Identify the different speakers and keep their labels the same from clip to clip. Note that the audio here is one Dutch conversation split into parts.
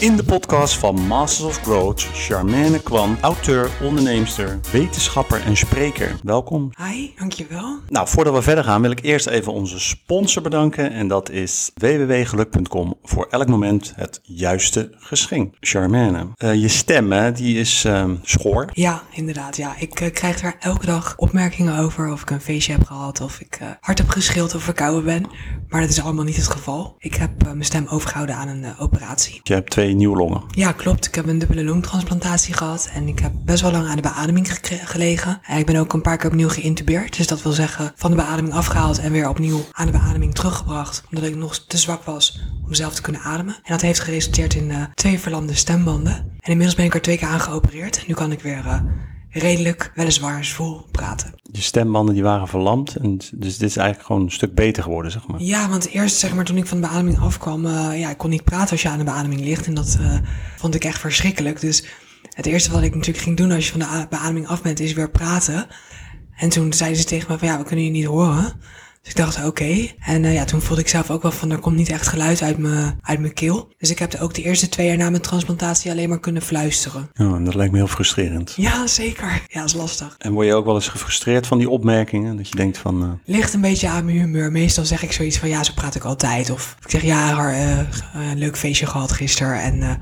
Speaker 1: In de podcast van Masters of Growth, Charmaine Kwan, auteur, onderneemster, wetenschapper en spreker. Welkom.
Speaker 2: Hi, dankjewel.
Speaker 1: Nou, voordat we verder gaan wil ik eerst even onze sponsor bedanken en dat is www.geluk.com voor elk moment het juiste geschenk. Charmaine, eh, je stem hè, die is uh, schoor.
Speaker 2: Ja, inderdaad. Ja. Ik uh, krijg daar elke dag opmerkingen over of ik een feestje heb gehad of ik uh, hard heb geschild of verkouden ben. Maar dat is allemaal niet het geval. Ik heb mijn stem overgehouden aan een operatie.
Speaker 1: Je hebt twee nieuwe longen.
Speaker 2: Ja, klopt. Ik heb een dubbele longtransplantatie gehad en ik heb best wel lang aan de beademing gelegen. En ik ben ook een paar keer opnieuw geïntubeerd. Dus dat wil zeggen van de beademing afgehaald en weer opnieuw aan de beademing teruggebracht. Omdat ik nog te zwak was om zelf te kunnen ademen. En dat heeft geresulteerd in uh, twee verlamde stembanden. En inmiddels ben ik er twee keer aan geopereerd. Nu kan ik weer uh, redelijk, weliswaar vol praten.
Speaker 1: Je stembanden die waren verlamd, en dus dit is eigenlijk gewoon een stuk beter geworden, zeg maar.
Speaker 2: Ja, want eerst, zeg maar, toen ik van de beademing afkwam, uh, ja, ik kon niet praten als je aan de beademing ligt. En dat uh, vond ik echt verschrikkelijk. Dus het eerste wat ik natuurlijk ging doen als je van de beademing af bent, is weer praten. En toen zeiden ze tegen me van, ja, we kunnen je niet horen. Dus ik dacht, oké. Okay. En uh, ja, toen voelde ik zelf ook wel van, er komt niet echt geluid uit mijn, uit mijn keel. Dus ik heb ook de eerste twee jaar na mijn transplantatie alleen maar kunnen fluisteren.
Speaker 1: Ja, en dat lijkt me heel frustrerend.
Speaker 2: Ja, zeker. Ja, dat is lastig.
Speaker 1: En word je ook wel eens gefrustreerd van die opmerkingen? Dat je denkt van... Uh...
Speaker 2: Ligt een beetje aan mijn humeur. Meestal zeg ik zoiets van, ja, zo praat ik altijd. Of ik zeg, ja, uh, leuk feestje gehad gisteren. En...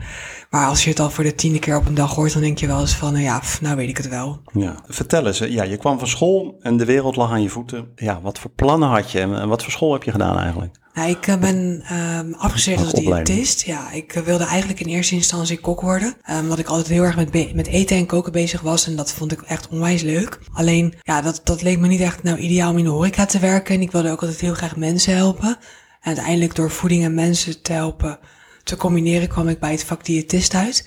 Speaker 2: Maar als je het al voor de tiende keer op een dag hoort, dan denk je wel eens van, nou ja, pff, nou weet ik het wel.
Speaker 1: Ja, vertel eens. Ja, je kwam van school en de wereld lag aan je voeten. Ja, wat voor plannen had je en wat voor school heb je gedaan eigenlijk?
Speaker 2: Nou, ik ben um, afgestudeerd als diëtist. Ja, ik wilde eigenlijk in eerste instantie kok worden. Um, omdat ik altijd heel erg met, met eten en koken bezig was. En dat vond ik echt onwijs leuk. Alleen, ja, dat, dat leek me niet echt nou ideaal om in de horeca te werken. En ik wilde ook altijd heel graag mensen helpen. En uiteindelijk door voeding en mensen te helpen te combineren kwam ik bij het vak diëtist uit.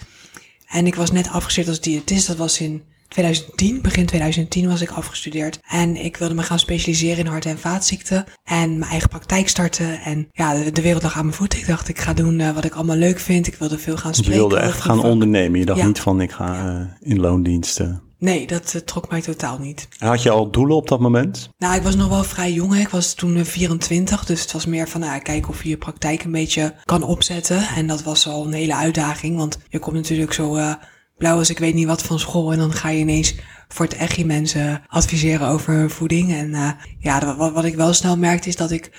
Speaker 2: En ik was net afgestudeerd als diëtist. Dat was in 2010, begin 2010 was ik afgestudeerd. En ik wilde me gaan specialiseren in hart- en vaatziekten. En mijn eigen praktijk starten. En ja, de, de wereld lag aan mijn voeten. Ik dacht, ik ga doen uh, wat ik allemaal leuk vind. Ik wilde veel gaan spreken.
Speaker 1: Je wilde echt gaan ondernemen. Je dacht ja. niet van, ik ga uh, in loondiensten.
Speaker 2: Nee, dat uh, trok mij totaal niet.
Speaker 1: Had je al doelen op dat moment?
Speaker 2: Nou, ik was nog wel vrij jong. Hè. Ik was toen uh, 24, dus het was meer van nou, kijken of je je praktijk een beetje kan opzetten. En dat was al een hele uitdaging, want je komt natuurlijk zo uh, blauw als ik weet niet wat van school. En dan ga je ineens voor het echt mensen adviseren over voeding. En ja, wat, wat ik wel snel merkte is dat ik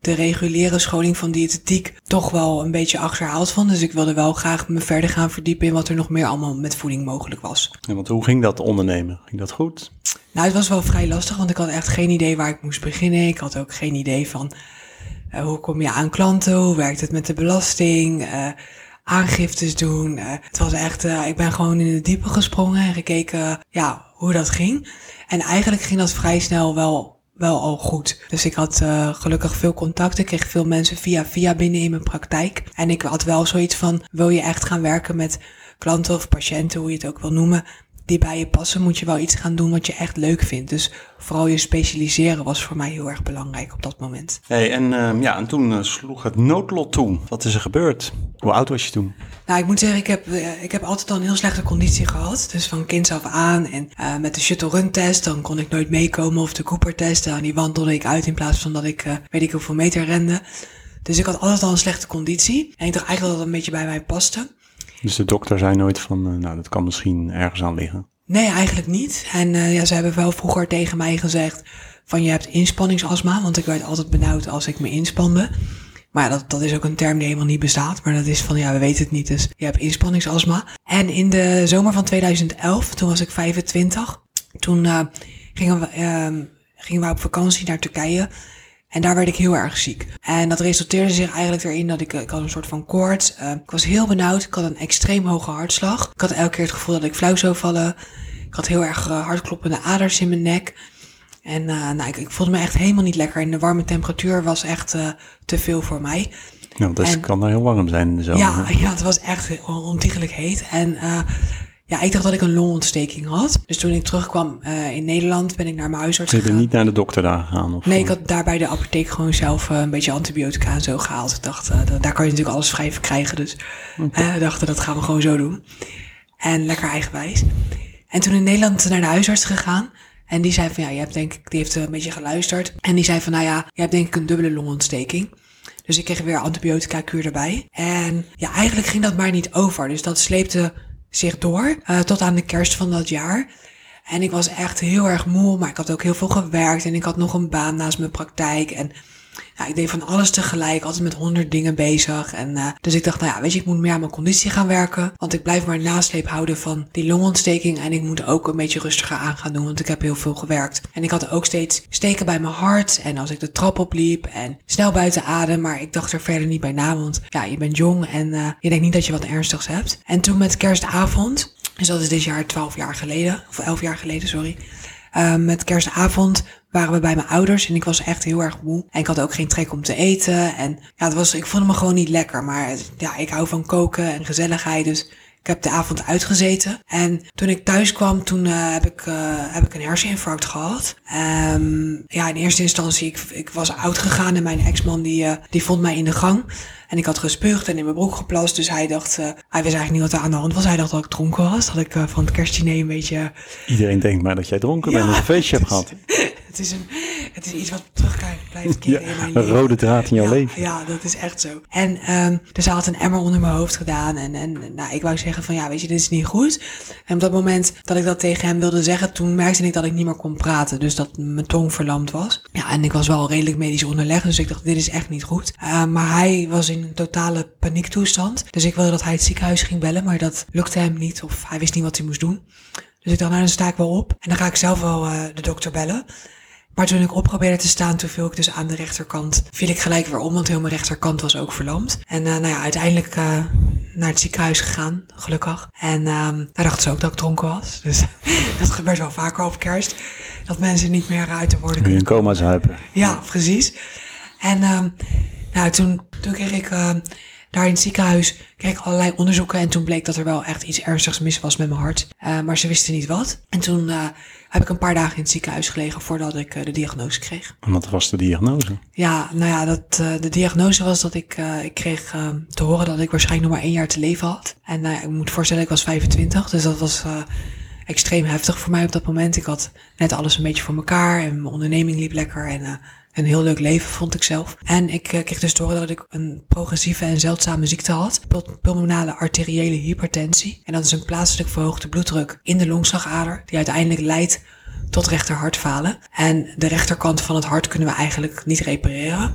Speaker 2: de reguliere scholing van diëtetiek toch wel een beetje achterhaald vond. Dus ik wilde wel graag me verder gaan verdiepen in wat er nog meer allemaal met voeding mogelijk was.
Speaker 1: Ja, want hoe ging dat ondernemen? Ging dat goed?
Speaker 2: Nou, het was wel vrij lastig, want ik had echt geen idee waar ik moest beginnen. Ik had ook geen idee van uh, hoe kom je aan klanten, hoe werkt het met de belasting, uh, aangiftes doen. Uh, het was echt, ik ben gewoon in de diepe gesprongen en gekeken ja, hoe dat ging. En eigenlijk ging dat vrij snel wel wel al goed. Dus ik had uh, gelukkig veel contact. Ik kreeg veel mensen via via binnen in mijn praktijk. En ik had wel zoiets van, wil je echt gaan werken met klanten of patiënten, hoe je het ook wil noemen, die bij je passen, moet je wel iets gaan doen wat je echt leuk vindt. Dus vooral je specialiseren was voor mij heel erg belangrijk op dat moment.
Speaker 1: Hey, en, uh, ja, en toen uh, sloeg het noodlot toe. Wat is er gebeurd? Hoe oud was je toen?
Speaker 2: Nou, ik moet zeggen, ik heb, uh, ik heb altijd al een heel slechte conditie gehad. Dus van kinds af aan. En met de shuttle run test, dan kon ik nooit meekomen. Of de Cooper test, aan die wandelde ik uit in plaats van dat ik weet ik hoeveel meter rende. Dus ik had altijd al een slechte conditie. En ik dacht eigenlijk dat dat een beetje bij mij paste.
Speaker 1: Dus de dokter zei nooit van, nou, dat kan misschien ergens aan liggen?
Speaker 2: Nee, eigenlijk niet. En uh, ja, ze hebben wel vroeger tegen mij gezegd van je hebt inspanningsasma, want ik werd altijd benauwd als ik me inspande. Maar dat, dat is ook een term die helemaal niet bestaat. Maar dat is van, ja, we weten het niet, dus je hebt inspanningsasma. En in de zomer van 2011, toen was ik 25, toen uh, gingen, we, uh, gingen we op vakantie naar Turkije. En daar werd ik heel erg ziek. En dat resulteerde zich eigenlijk erin dat ik, ik had een soort van koorts. Uh, ik was heel benauwd. Ik had een extreem hoge hartslag. Ik had elke keer het gevoel dat ik flauw zou vallen. Ik had heel erg uh, hardkloppende aders in mijn nek. En uh, nou, ik, ik, voelde me echt helemaal niet lekker. En de warme temperatuur was echt te veel voor mij.
Speaker 1: Nou, dat en, kan dan heel warm zijn in de zomer.
Speaker 2: Ja, ja het was echt ontiegelijk heet. En ja, ik dacht dat ik een longontsteking had. Dus toen ik terugkwam uh, in Nederland, ben ik naar mijn huisarts
Speaker 1: gegaan. Je bent niet naar de dokter daar gegaan? Of
Speaker 2: nee, ik had daar bij de apotheek gewoon zelf uh, een beetje antibiotica en zo gehaald. Ik dacht, uh, daar kan je natuurlijk alles vrij krijgen. Dus okay. we dachten, dat gaan we gewoon zo doen. En lekker eigenwijs. En toen in Nederland naar de huisarts gegaan. En die zei van, ja, je hebt denk ik, die heeft een beetje geluisterd. En die zei van, nou ja, je hebt denk ik een dubbele longontsteking. Dus ik kreeg weer antibiotica kuur erbij. En ja, eigenlijk ging dat maar niet over. Dus dat sleepte zich door uh, tot aan de kerst van dat jaar. En ik was echt heel erg moe, maar ik had ook heel veel gewerkt en ik had nog een baan naast mijn praktijk. En ik deed van alles tegelijk, altijd met honderd dingen bezig. En uh, dus ik dacht, nou ja, weet je, ik moet meer aan mijn conditie gaan werken. Want ik blijf maar nasleep houden van die longontsteking. En ik moet ook een beetje rustiger aan gaan doen, want ik heb heel veel gewerkt. En ik had ook steeds steken bij mijn hart. En als ik de trap opliep en snel buiten adem. Maar ik dacht er verder niet bij na, want ja, je bent jong en uh, je denkt niet dat je wat ernstigs hebt. En toen met kerstavond, dus dat is dit jaar twaalf jaar geleden, of elf jaar geleden, sorry. Uh, met kerstavond waren we bij mijn ouders en ik was echt heel erg moe. En ik had ook geen trek om te eten. En ja, het was, ik vond me gewoon niet lekker. Maar ja, ik hou van koken en gezelligheid. Dus ik heb de avond uitgezeten. En toen ik thuis kwam, toen uh, heb, ik, uh, heb ik een herseninfarct gehad. Um, ja, in eerste instantie, ik, ik was oud gegaan en mijn ex-man die, uh, die vond mij in de gang. En ik had gespuugd en in mijn broek geplast. Dus hij dacht, hij wist eigenlijk niet wat er aan de hand was. Hij dacht dat ik dronken was. Dat ik van het kerstdiner een beetje...
Speaker 1: Iedereen denkt maar dat jij dronken ja, bent en een feestje hebt gehad.
Speaker 2: Het is, een, het is iets wat terug blijft keren
Speaker 1: ja,
Speaker 2: in mijn
Speaker 1: Een rode draad in jouw
Speaker 2: ja,
Speaker 1: leven.
Speaker 2: Ja, dat is echt zo. En um, dus hij had een emmer onder mijn hoofd gedaan. En, en nou, ik wou zeggen van ja, weet je, dit is niet goed. En op dat moment dat ik dat tegen hem wilde zeggen, toen merkte ik dat ik niet meer kon praten. Dus dat mijn tong verlamd was. Ja, en ik was wel redelijk medisch onderlegd. Dus ik dacht, dit is echt niet goed. Uh, maar hij was in een totale paniektoestand. Dus ik wilde dat hij het ziekenhuis ging bellen. Maar dat lukte hem niet. Of hij wist niet wat hij moest doen. Dus ik dacht, nou dan sta ik wel op. En dan ga ik zelf wel uh, de dokter bellen. Maar toen ik op probeerde te staan, toen viel ik dus aan de rechterkant. Viel ik gelijk weer om, want heel mijn rechterkant was ook verlamd. En uh, nou ja, uiteindelijk uh, naar het ziekenhuis gegaan, gelukkig. En uh, daar dachten ze ook dat ik dronken was. Dus dat gebeurt wel vaker op kerst. Dat mensen niet meer uit de woorden
Speaker 1: Kun je in coma zuipen.
Speaker 2: Ja, precies. En nou, toen, toen kreeg ik daar in het ziekenhuis kreeg ik allerlei onderzoeken en toen bleek dat er wel echt iets ernstigs mis was met mijn hart. Uh, maar ze wisten niet wat. En toen uh, heb ik een paar dagen in het ziekenhuis gelegen voordat ik uh, de diagnose kreeg.
Speaker 1: En wat was de diagnose?
Speaker 2: Ja, nou ja, dat, de diagnose was dat ik, ik kreeg te horen dat ik waarschijnlijk nog maar één jaar te leven had. En ik moet voorstellen, ik was 25, dus dat was extreem heftig voor mij op dat moment. Ik had net alles een beetje voor elkaar en mijn onderneming liep lekker en een heel leuk leven, vond ik zelf. En ik uh, kreeg dus horen dat ik een progressieve en zeldzame ziekte had. Pulmonale arteriële hypertensie. En dat is een plaatselijk verhoogde bloeddruk in de longslagader. Die uiteindelijk leidt tot rechterhartfalen. En de rechterkant van het hart kunnen we eigenlijk niet repareren.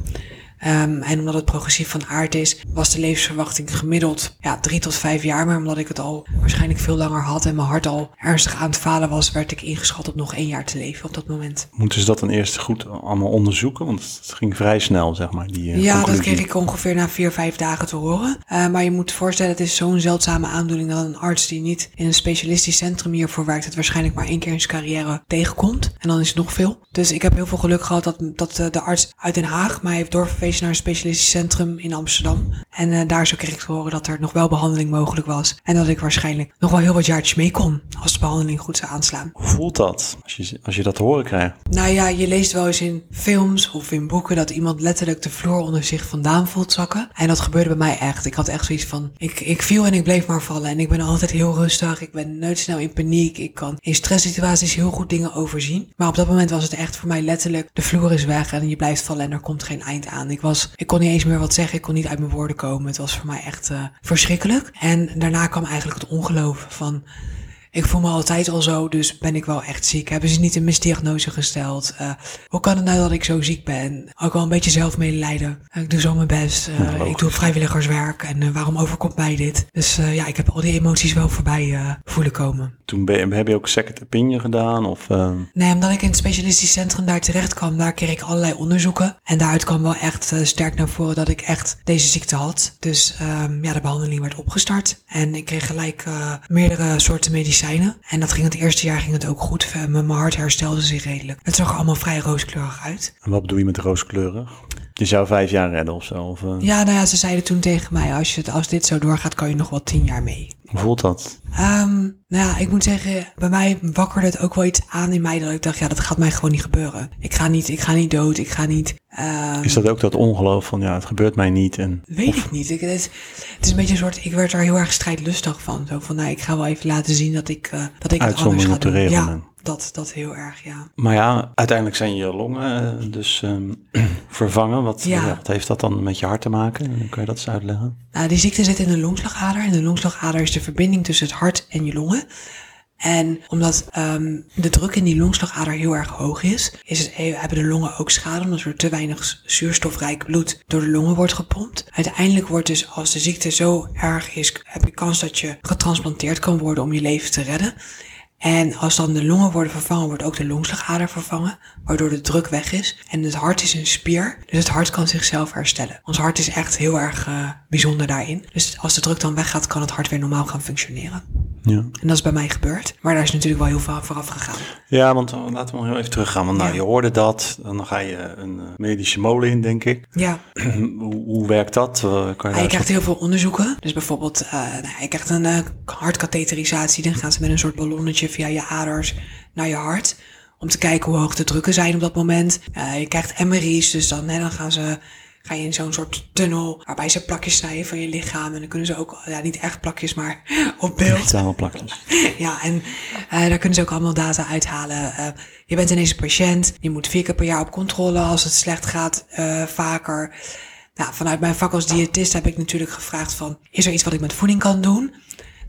Speaker 2: Um, en omdat het progressief van aard is, was de levensverwachting gemiddeld ja, drie tot vijf jaar. Maar omdat ik het al waarschijnlijk veel langer had en mijn hart al ernstig aan het falen was, werd ik ingeschat op nog één jaar te leven op dat moment.
Speaker 1: Moeten ze dat dan eerst goed allemaal onderzoeken? Want het ging vrij snel, zeg maar. Die, uh,
Speaker 2: ja,
Speaker 1: conclusie.
Speaker 2: dat kreeg ik ongeveer na vier, vijf dagen te horen. Uh, maar je moet voorstellen, het is zo'n zeldzame aandoening dat een arts die niet in een specialistisch centrum hiervoor werkt, het waarschijnlijk maar één keer in zijn carrière tegenkomt. En dan is het nog veel. Dus ik heb heel veel geluk gehad dat, dat uh, de arts uit Den Haag mij heeft doorverwezen naar een specialistisch centrum in Amsterdam. En uh, daar zo kreeg ik te horen dat er nog wel behandeling mogelijk was. En dat ik waarschijnlijk nog wel heel wat jaartjes mee kon als de behandeling goed zou aanslaan.
Speaker 1: Hoe voelt dat als je, als je dat te horen krijgt?
Speaker 2: Nou ja, je leest wel eens in films of in boeken dat iemand letterlijk de vloer onder zich vandaan voelt zakken. En dat gebeurde bij mij echt. Ik had echt zoiets van, ik, ik viel en ik bleef maar vallen. En ik ben altijd heel rustig. Ik ben nooit snel in paniek. Ik kan in stresssituaties heel goed dingen overzien. Maar op dat moment was het echt voor mij letterlijk, de vloer is weg en je blijft vallen en er komt geen eind aan. Ik was, ik kon niet eens meer wat zeggen. Ik kon niet uit mijn woorden komen. Het was voor mij echt uh, verschrikkelijk. En daarna kwam eigenlijk het ongeloof van, ik voel me altijd al zo, dus ben ik wel echt ziek. Hebben ze niet een misdiagnose gesteld? Uh, hoe kan het nou dat ik zo ziek ben? Ook wel een beetje zelfmedelijden. Uh, ik doe zo mijn best. Uh, ik doe vrijwilligerswerk en waarom overkomt mij dit? Dus ja, ik heb al die emoties wel voorbij voelen komen.
Speaker 1: Toen ben, heb je ook second opinion gedaan? Of,
Speaker 2: Nee, omdat ik in het specialistisch centrum daar terecht kwam, daar kreeg ik allerlei onderzoeken. En daaruit kwam wel echt sterk naar voren dat ik echt deze ziekte had. Dus um, ja, de behandeling werd opgestart. En ik kreeg gelijk meerdere soorten medicijnen. En dat ging het eerste jaar ging het ook goed. Mijn hart herstelde zich redelijk. Het zag allemaal vrij rooskleurig uit.
Speaker 1: En wat bedoel je met rooskleurig? Je zou vijf jaar redden of zo? Of, uh...
Speaker 2: Ja, nou ja, ze zeiden toen tegen mij, als, je, als dit zo doorgaat, kan je nog wel tien jaar mee.
Speaker 1: Hoe voelt dat?
Speaker 2: Um, nou ja, ik moet zeggen, bij mij wakkerde het ook wel iets aan in mij dat ik dacht, ja, dat gaat mij gewoon niet gebeuren. Ik ga niet, ik ga niet dood, ik ga niet... Um,
Speaker 1: is dat ook dat ongeloof van, ja, het gebeurt mij niet? En,
Speaker 2: weet of... ik niet. Ik, het, het, is een beetje een soort, ik werd er heel erg strijdlustig van. Zo van, nou, ik ga wel even laten zien dat ik, uh, dat ik het anders ga
Speaker 1: op de
Speaker 2: doen.
Speaker 1: regel
Speaker 2: ja. Dat, dat heel erg, ja.
Speaker 1: Maar ja, uiteindelijk zijn je longen eh, dus ehm, vervangen. Wat,
Speaker 2: Ja.
Speaker 1: ja, wat heeft dat dan met je hart te maken? Kun je dat eens uitleggen?
Speaker 2: Nou, die ziekte zit in de longslagader. En de longslagader is de verbinding tussen het hart en je longen. En omdat ehm, de druk in die longslagader heel erg hoog is, is het, hebben de longen ook schade omdat er te weinig zuurstofrijk bloed door de longen wordt gepompt. Uiteindelijk wordt dus als de ziekte zo erg is, heb je kans dat je getransplanteerd kan worden om je leven te redden. En als dan de longen worden vervangen, wordt ook de longslagader vervangen, waardoor de druk weg is. En het hart is een spier, dus het hart kan zichzelf herstellen. Ons hart is echt heel erg eh, bijzonder daarin. Dus als de druk dan weggaat, kan het hart weer normaal gaan functioneren.
Speaker 1: Ja.
Speaker 2: En dat is bij mij gebeurd. Maar daar is natuurlijk wel heel veel vooraf gegaan.
Speaker 1: Ja, want uh, laten we nog heel even teruggaan. Want nou,
Speaker 2: Ja.
Speaker 1: je hoorde dat, dan ga je een eh, medische molen in, denk ik.
Speaker 2: Ja,
Speaker 1: hoe, hoe werkt dat? Eh, kan je
Speaker 2: krijgt heel veel onderzoeken. Dus bijvoorbeeld, eh nou, je krijgt een hartkatheterisatie. Dan gaan ze met een soort ballonnetje via je aders naar je hart. Om te kijken hoe hoog de drukken zijn op dat moment. Je krijgt MRI's, dus dan, hè, dan gaan ze, ga je in zo'n soort tunnel waarbij ze plakjes snijden van je lichaam. En dan kunnen ze ook, ja, niet echt plakjes, maar op beeld.
Speaker 1: digitale plakjes.
Speaker 2: Ja, en eh, daar kunnen ze ook allemaal data uithalen. Eh, je bent ineens een patiënt. Je moet vier keer per jaar op controle als het slecht gaat, eh, vaker. Nou, vanuit mijn vak als diëtist heb ik natuurlijk gevraagd van... is er iets wat ik met voeding kan doen?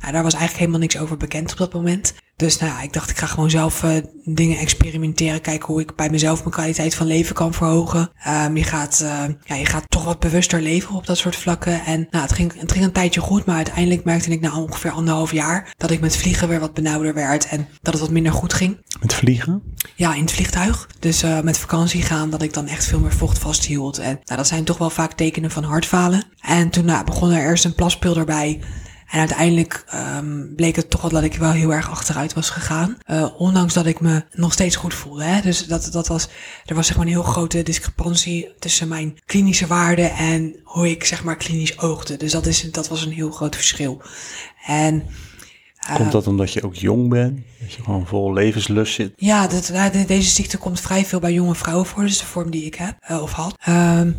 Speaker 2: Nou, daar was eigenlijk helemaal niks over bekend op dat moment. Dus nou ja, ik dacht ik ga gewoon zelf eh, dingen experimenteren. Kijken hoe ik bij mezelf mijn kwaliteit van leven kan verhogen. Ehm, je, gaat, eh, ja, je gaat toch wat bewuster leven op dat soort vlakken. En nou, het ging, het ging een tijdje goed. Maar uiteindelijk merkte ik na ongeveer anderhalf jaar... dat ik met vliegen weer wat benauwder werd. En dat het wat minder goed ging.
Speaker 1: Met vliegen?
Speaker 2: Ja, in het vliegtuig. Dus eh, met vakantie gaan, dat ik dan echt veel meer vocht vasthield. En nou, dat zijn toch wel vaak tekenen van hartfalen. En toen nou, begon er eerst een plaspil erbij. En uiteindelijk um, bleek het toch wel dat ik wel heel erg achteruit was gegaan. Uh, ondanks dat ik me nog steeds goed voelde. Hè? Dus dat, dat was, er was zeg maar een heel grote discrepantie tussen mijn klinische waarden en hoe ik zeg maar klinisch oogde. Dus dat, is, dat was een heel groot verschil. En
Speaker 1: Komt dat omdat je ook jong bent? Dat je gewoon vol levenslust zit?
Speaker 2: Ja, dat, de, deze ziekte komt vrij veel bij jonge vrouwen voor. Dus de vorm die ik heb uh, of had. Um,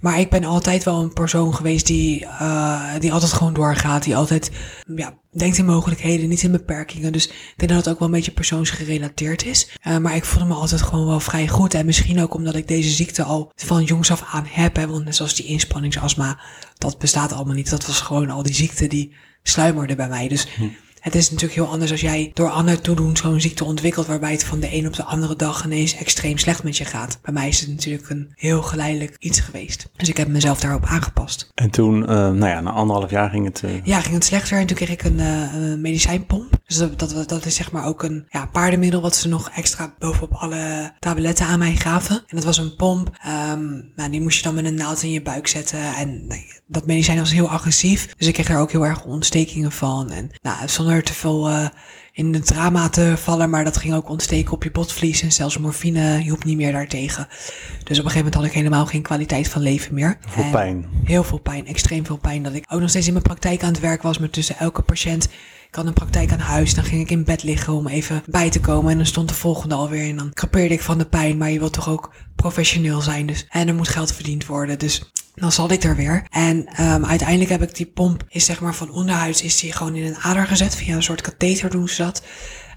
Speaker 2: maar ik ben altijd wel een persoon geweest die, uh, die altijd gewoon doorgaat. Die altijd ja, denkt in mogelijkheden, niet in beperkingen. Dus ik denk dat het ook wel een beetje persoonsgerelateerd is. Uh, maar ik voelde me altijd gewoon wel vrij goed. En misschien ook omdat ik deze ziekte al van jongs af aan heb. Hè, want net zoals die inspanningsastma, dat bestaat allemaal niet. Dat was gewoon al die ziekte die sluimerde bij mij. Dus... Hm. Het is natuurlijk heel anders als jij door ander toedoen zo'n ziekte ontwikkelt waarbij het van de een op de andere dag ineens extreem slecht met je gaat. Bij mij is het natuurlijk een heel geleidelijk iets geweest. Dus ik heb mezelf daarop aangepast.
Speaker 1: En toen, uh, nou ja, na anderhalf jaar ging het... Uh...
Speaker 2: Ja, ging het slechter en toen kreeg ik een, uh, een medicijnpomp. Dus dat, dat, dat is zeg maar ook een ja, paardenmiddel wat ze nog extra bovenop alle tabletten aan mij gaven. En dat was een pomp. Um, nou, die moest je dan met een naald in je buik zetten. En nou, dat medicijn was heel agressief. Dus ik kreeg er ook heel erg ontstekingen van. En nou, zonder te veel uh, in het drama te vallen, maar dat ging ook ontsteken op je botvlies. En zelfs morfine hielp niet meer daartegen. Dus op een gegeven moment had ik helemaal geen kwaliteit van leven meer.
Speaker 1: Veel
Speaker 2: en
Speaker 1: pijn.
Speaker 2: Heel veel pijn, extreem veel pijn. Dat ik ook nog steeds in mijn praktijk aan het werk was met tussen elke patiënt. Ik had een praktijk aan huis, dan ging ik in bed liggen om even bij te komen. En dan stond de volgende alweer en dan krapeerde ik van de pijn. Maar je wilt toch ook professioneel zijn. Dus, en er moet geld verdiend worden. Dus dan zat ik er weer. En um, uiteindelijk heb ik die pomp, is zeg maar van onderhuids, is die gewoon in een ader gezet. Via een soort katheter doen ze dat.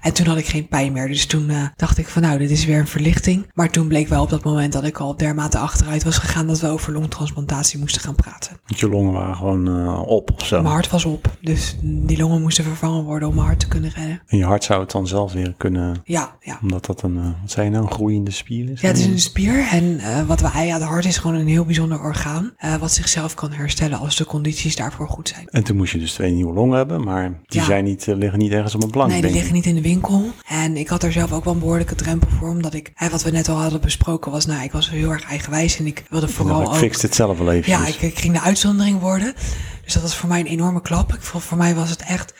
Speaker 2: En toen had ik geen pijn meer. Dus toen uh, dacht ik van nou, dit is weer een verlichting. Maar toen bleek wel op dat moment dat ik al dermate achteruit was gegaan dat we over longtransplantatie moesten gaan praten.
Speaker 1: Want je longen waren gewoon uh, op of zo.
Speaker 2: Mijn hart was op. Dus die longen moesten vervangen worden om mijn hart te kunnen redden.
Speaker 1: En je hart zou het dan zelf weer kunnen...
Speaker 2: Ja, ja.
Speaker 1: Omdat dat een, uh, wat zei je nou, een groeiende spier is?
Speaker 2: Ja, het is een spier. En wat wij, ja, het hart is gewoon een heel bijzonder orgaan. Wat zichzelf kan herstellen als de condities daarvoor goed zijn.
Speaker 1: En toen moest je dus twee nieuwe longen hebben. Maar die
Speaker 2: Ja.
Speaker 1: zijn niet, liggen niet ergens op een plank,
Speaker 2: Nee, die liggen niet in de winkel. En ik had er zelf ook wel een behoorlijke drempel voor. Omdat ik, hè, wat we net al hadden besproken was, nou, ik was heel erg eigenwijs. En ik wilde vooral
Speaker 1: ik het zelf wel even.
Speaker 2: Ja, ik, ik ging de uitzondering worden. Dus dat was voor mij een enorme klap. Ik, voor mij was het echt,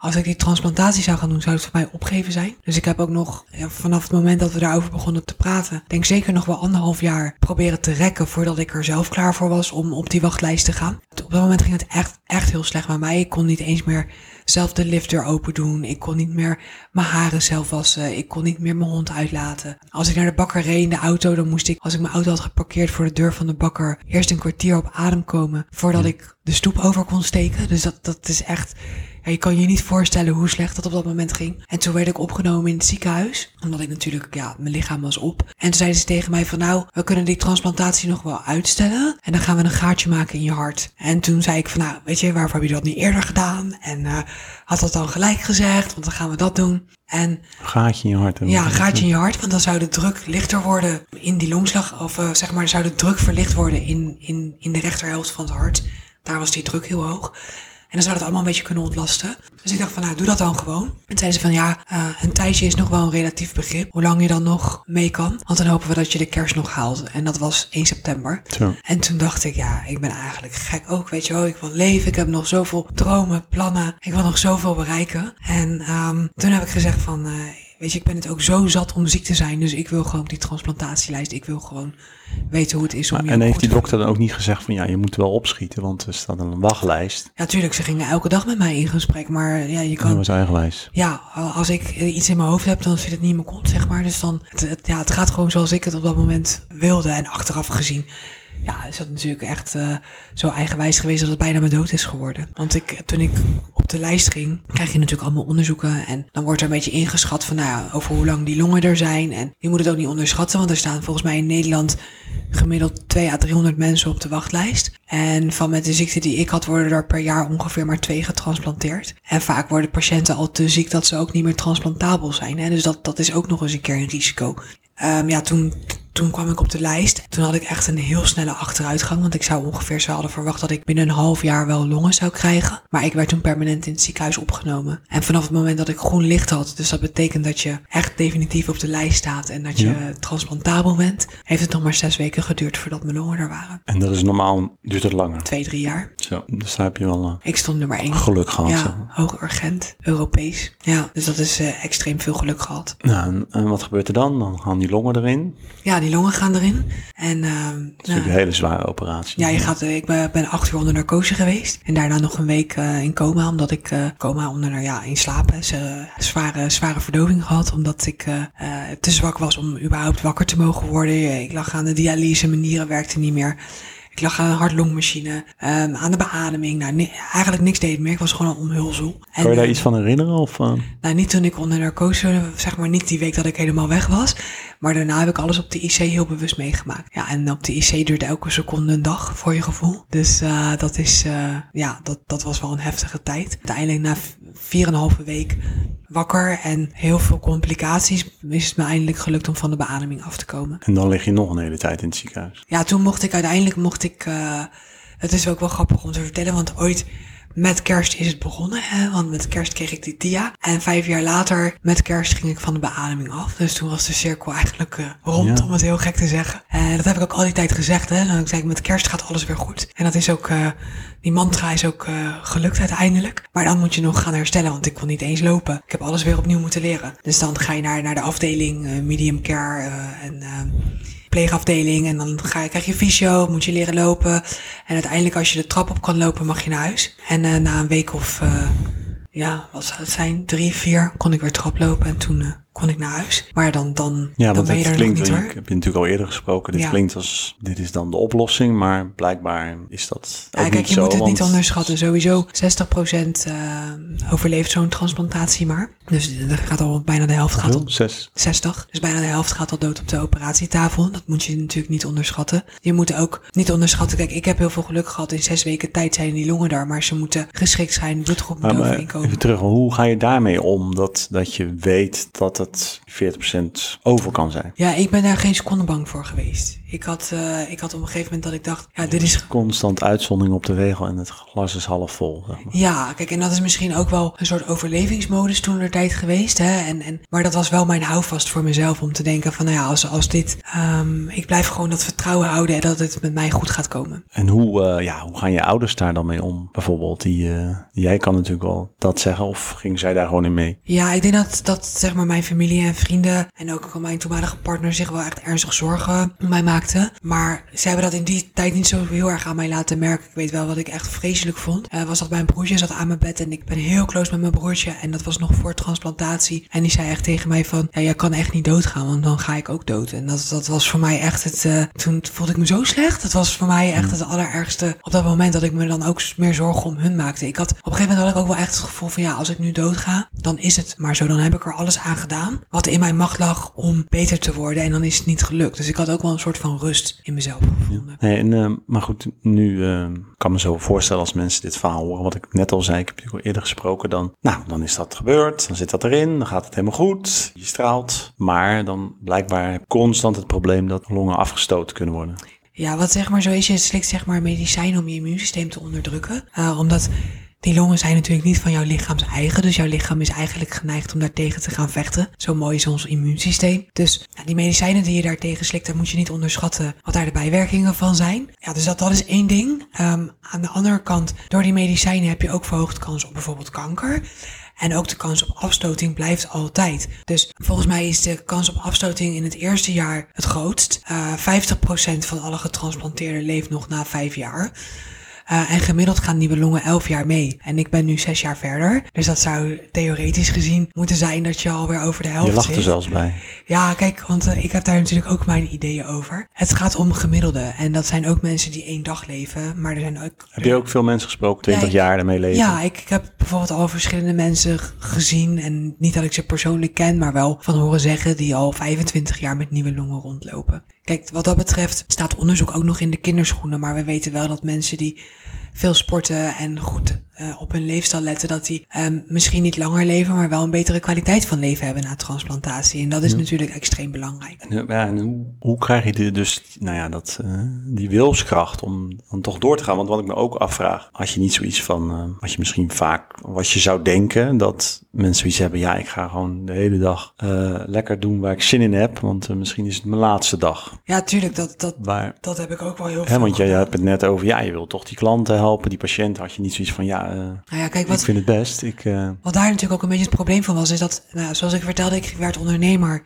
Speaker 2: als ik die transplantatie zou gaan doen, zou het voor mij opgeven zijn. Dus ik heb ook nog, ja, vanaf het moment dat we daarover begonnen te praten, denk zeker nog wel anderhalf jaar proberen te rekken voordat ik er zelf klaar voor was om op die wachtlijst te gaan. Op dat moment ging het echt, echt heel slecht met mij. Ik kon niet eens meer zelf de liftdeur open doen. Ik kon niet meer mijn haren zelf wassen. Ik kon niet meer mijn hond uitlaten. Als ik naar de bakker reed in de auto, dan moest ik, als ik mijn auto had geparkeerd voor de deur van de bakker, eerst een kwartier op adem komen voordat ik de stoep over kon steken. Dus dat, dat is echt ja, je kan je niet voorstellen hoe slecht dat op dat moment ging. En toen werd ik opgenomen in het ziekenhuis, omdat ik natuurlijk, ja, mijn lichaam was op. En toen zeiden ze tegen mij van, nou, we kunnen die transplantatie nog wel uitstellen. En dan gaan we een gaatje maken in je hart. En toen zei ik van, nou, weet je, waarvoor heb je dat niet eerder gedaan? En uh, had dat dan gelijk gezegd, want dan gaan we dat doen. En,
Speaker 1: een gaatje in je hart.
Speaker 2: Ja, een gaatje in je hart, want dan zou de druk lichter worden in die longslag. Of uh, zeg maar, zou de druk verlicht worden in, in, in de rechterhelft van het hart. Daar was die druk heel hoog. En dan zou dat allemaal een beetje kunnen ontlasten. Dus ik dacht van, nou, doe dat dan gewoon. En zeiden ze van, ja, uh, een tijdje is nog wel een relatief begrip. Hoe lang je dan nog mee kan. Want dan hopen we dat je de kerst nog haalt. En dat was 1 september.
Speaker 1: Zo.
Speaker 2: En toen dacht ik, ja, ik ben eigenlijk gek ook, weet je wel. Ik wil leven, ik heb nog zoveel dromen, plannen. Ik wil nog zoveel bereiken. En um, toen heb ik gezegd van... Uh, Weet je, ik ben het ook zo zat om ziek te zijn. Dus ik wil gewoon die transplantatielijst. Ik wil gewoon weten hoe het is om
Speaker 1: maar,
Speaker 2: je
Speaker 1: En heeft die dokter dan ook niet gezegd van ja, je moet wel opschieten, want er staat een wachtlijst.
Speaker 2: Ja, tuurlijk, ze gingen elke dag met mij in gesprek. Maar ja, je kan.
Speaker 1: Dat was eigen lijst.
Speaker 2: Ja, als ik iets in mijn hoofd heb, dan zit het niet in mijn kont, zeg maar. Dus dan, het, het, ja, het gaat gewoon zoals ik het op dat moment wilde. En achteraf gezien ja, is dat natuurlijk echt uh, zo eigenwijs geweest dat het bijna mijn dood is geworden. Want ik, toen ik op de lijst ging, krijg je natuurlijk allemaal onderzoeken. En dan wordt er een beetje ingeschat van, nou over hoe lang die longen er zijn. En je moet het ook niet onderschatten, want er staan volgens mij in Nederland gemiddeld 2 à 300 mensen op de wachtlijst. En van met de ziekte die ik had, worden er per jaar ongeveer maar twee getransplanteerd. En vaak worden patiënten al te ziek dat ze ook niet meer transplantabel zijn. Hè? Dus dat, dat is ook nog eens een keer een risico. Um, ja, toen, toen kwam ik op de lijst. Toen had ik echt een heel snelle achteruitgang. Want ik zou ongeveer, ze hadden verwacht dat ik binnen een half jaar wel longen zou krijgen. Maar ik werd toen permanent in het ziekenhuis opgenomen. En vanaf het moment dat ik groen licht had, dus dat betekent dat je echt definitief op de lijst staat en dat je ja. transplantabel bent, heeft het nog maar zes weken geduurd voordat mijn longen er waren.
Speaker 1: En dat is normaal, duurt het langer?
Speaker 2: Twee, drie jaar.
Speaker 1: Zo, dus daar heb je wel uh,
Speaker 2: Ik stond nummer één.
Speaker 1: geluk gehad.
Speaker 2: Ja, hoog urgent, Europees. Ja, dus dat is uh, extreem veel geluk gehad.
Speaker 1: Nou, en, en wat gebeurt er dan? Dan gaan die longen erin.
Speaker 2: Ja, die longen gaan erin. En, uh,
Speaker 1: dat is natuurlijk een hele zware operatie.
Speaker 2: Ja, je gaat, ik ben, ben acht uur onder narcose geweest. En daarna nog een week uh, in coma, omdat ik uh, coma onder, ja, in slaap. Dus, zware, zware verdoving gehad, omdat ik te zwak was om überhaupt wakker te mogen worden. Ik lag aan de dialyse, mijn nieren werkten niet meer. Ik lag aan een hartlongmachine, um, aan de beademing. Nou, ni eigenlijk niks deed meer. Ik was gewoon een omhulsel.
Speaker 1: En, kan je daar uh, iets van herinneren? Of, uh...
Speaker 2: Nou, niet toen ik onder narcose, zeg maar niet die week dat ik helemaal weg was. Maar daarna heb ik alles op de IC heel bewust meegemaakt. Ja, en op de IC duurt elke seconde een dag voor je gevoel. Dus uh, dat is, uh, ja, dat, dat was wel een heftige tijd. Uiteindelijk na vier en een halve week wakker en heel veel complicaties is het me eindelijk gelukt om van de beademing af te komen.
Speaker 1: En dan lig je nog een hele tijd in het ziekenhuis.
Speaker 2: Ja, toen mocht ik uiteindelijk, mocht ik, uh, het is ook wel grappig om te vertellen, want ooit met kerst is het begonnen, hè? want met kerst kreeg ik die dia. En vijf jaar later, met kerst, ging ik van de beademing af. Dus toen was de cirkel eigenlijk uh, rond, ja. om het heel gek te zeggen. En dat heb ik ook al die tijd gezegd. Hè? Dan zei ik, met kerst gaat alles weer goed. En dat is ook, uh, die mantra is ook uh, gelukt uiteindelijk. Maar dan moet je nog gaan herstellen, want ik kon niet eens lopen. Ik heb alles weer opnieuw moeten leren. Dus dan ga je naar, naar de afdeling medium care en pleegafdeling. En dan ga krijg je fysio, moet je leren lopen. En uiteindelijk als je de trap op kan lopen, mag je naar huis. En uh, na een week of, uh, ja, wat zou het zijn, drie, vier, kon ik weer traplopen. En toen uh, kon ik naar huis. Maar dan, dan,
Speaker 1: ja,
Speaker 2: dan ben je er
Speaker 1: klinkt,
Speaker 2: nog niet hoor.
Speaker 1: Ik heb je natuurlijk al eerder gesproken. Dit
Speaker 2: Ja.
Speaker 1: klinkt als, dit is dan de oplossing, maar blijkbaar is dat ook
Speaker 2: Ja, kijk,
Speaker 1: niet
Speaker 2: je
Speaker 1: zo.
Speaker 2: moet het niet onderschatten. Sowieso 60% uh, overleeft zo'n transplantatie maar. Dus er gaat al bijna de helft gaat op
Speaker 1: Zes. 60.
Speaker 2: Dus bijna de helft gaat al dood op de operatietafel. Dat moet je natuurlijk niet onderschatten. Je moet ook niet onderschatten. Kijk, ik heb heel veel geluk gehad. In zes weken tijd zijn die longen daar. Maar ze moeten geschikt zijn. Bloedgroep moet overeenkomen.
Speaker 1: even terug, hoe ga je daarmee om? Dat, dat je weet dat het 40% over kan zijn.
Speaker 2: Ja, ik ben daar geen seconde bang voor geweest. Ik had, uh, ik had op een gegeven moment dat ik dacht, ja, dit is
Speaker 1: Constant uitzondering op de regel en het glas is half vol. Zeg maar.
Speaker 2: Ja, kijk, en dat is misschien ook wel een soort overlevingsmodus toen er tijd geweest. Hè? En, en, maar dat was wel mijn houvast voor mezelf om te denken van, nou ja, als, als dit, um, ik blijf gewoon dat vertrouwen houden en dat het met mij goed gaat komen.
Speaker 1: En hoe, uh, ja, hoe gaan je ouders daar dan mee om? Bijvoorbeeld, die, uh, jij kan natuurlijk wel dat zeggen of ging zij daar gewoon in mee?
Speaker 2: Ja, ik denk dat, dat zeg maar mijn familie en vrienden en ook mijn toenmalige partner zich wel echt ernstig zorgen om mij maakten. Maar ze hebben dat in die tijd niet zo heel erg aan mij laten merken. Ik weet wel wat ik echt vreselijk vond. Uh, was dat mijn broertje zat aan mijn bed en ik ben heel close met mijn broertje. En dat was nog voor transplantatie. En die zei echt tegen mij van, ja, jij kan echt niet doodgaan, want dan ga ik ook dood. En dat, dat was voor mij echt het, uh, toen voelde ik me zo slecht. Het was voor mij echt het allerergste op dat moment dat ik me dan ook meer zorgen om hun maakte. Ik had, op een gegeven moment had ik ook wel echt het gevoel van, ja, als ik nu doodga, dan is het maar zo. Dan heb ik er alles aan gedaan wat in mijn macht lag om beter te worden. En dan is het niet gelukt. Dus ik had ook wel een soort van rust in mezelf gevonden.
Speaker 1: Nee, en, uh, maar goed, nu uh, kan me zo voorstellen als mensen dit verhaal horen, wat ik net al zei, ik heb natuurlijk al eerder gesproken, dan, nou, dan is dat gebeurd, dan zit dat erin, dan gaat het helemaal goed, je straalt. Maar dan blijkbaar constant het probleem dat longen afgestoten kunnen worden.
Speaker 2: Ja, wat zeg maar zo is, je slikt zeg maar medicijn om je immuunsysteem te onderdrukken. Uh, omdat die longen zijn natuurlijk niet van jouw lichaams eigen. Dus jouw lichaam is eigenlijk geneigd om daartegen te gaan vechten. Zo mooi is ons immuunsysteem. Dus die medicijnen die je daartegen slikt, daar moet je niet onderschatten wat daar de bijwerkingen van zijn. Ja, dus dat, dat is één ding. Um, aan de andere kant, door die medicijnen heb je ook verhoogd kans op bijvoorbeeld kanker. En ook de kans op afstoting blijft altijd. Dus volgens mij is de kans op afstoting in het eerste jaar het grootst. Uh, 50% van alle getransplanteerden leeft nog na vijf jaar. Uh, en gemiddeld gaan nieuwe longen 11 jaar mee. En ik ben nu 6 jaar verder. Dus dat zou theoretisch gezien moeten zijn dat je alweer over de helft
Speaker 1: Je lacht
Speaker 2: zit.
Speaker 1: er zelfs bij.
Speaker 2: Ja, kijk, want uh, ik heb daar natuurlijk ook mijn ideeën over. Het gaat om gemiddelde. En dat zijn ook mensen die één dag leven. Maar er zijn ook...
Speaker 1: Heb je ook veel mensen gesproken, 20
Speaker 2: Ja,
Speaker 1: jaar daarmee leven?
Speaker 2: Ja, ik, ik heb bijvoorbeeld al verschillende mensen gezien. En niet dat ik ze persoonlijk ken, maar wel van horen zeggen die al 25 jaar met nieuwe longen rondlopen. Kijk, wat dat betreft staat onderzoek ook nog in de kinderschoenen. Maar we weten wel dat mensen die veel sporten en goed uh, op hun leefstijl letten, dat die um, misschien niet langer leven, maar wel een betere kwaliteit van leven hebben na transplantatie. En dat is natuurlijk extreem belangrijk.
Speaker 1: En, ja, en hoe, hoe krijg je dus nou ja, dat, uh, die wilskracht om dan toch door te gaan? Want wat ik me ook afvraag, had je niet zoiets van, uh, wat je misschien vaak, wat je zou denken, dat mensen zoiets hebben, ja, ik ga gewoon de hele dag lekker doen waar ik zin in heb, want misschien is het mijn laatste dag.
Speaker 2: Ja, tuurlijk, dat, dat,
Speaker 1: Waar,
Speaker 2: dat heb ik ook wel heel
Speaker 1: hè,
Speaker 2: veel
Speaker 1: want je, je hebt het net over, ja, je wil toch die klanten helpen, die patiënten, had je niet zoiets van, ja, uh,
Speaker 2: Nou ja, kijk,
Speaker 1: ik
Speaker 2: wat,
Speaker 1: vind het best. Ik, uh,
Speaker 2: Wat daar natuurlijk ook een beetje het probleem van was, is dat, nou, zoals ik vertelde, ik werd ondernemer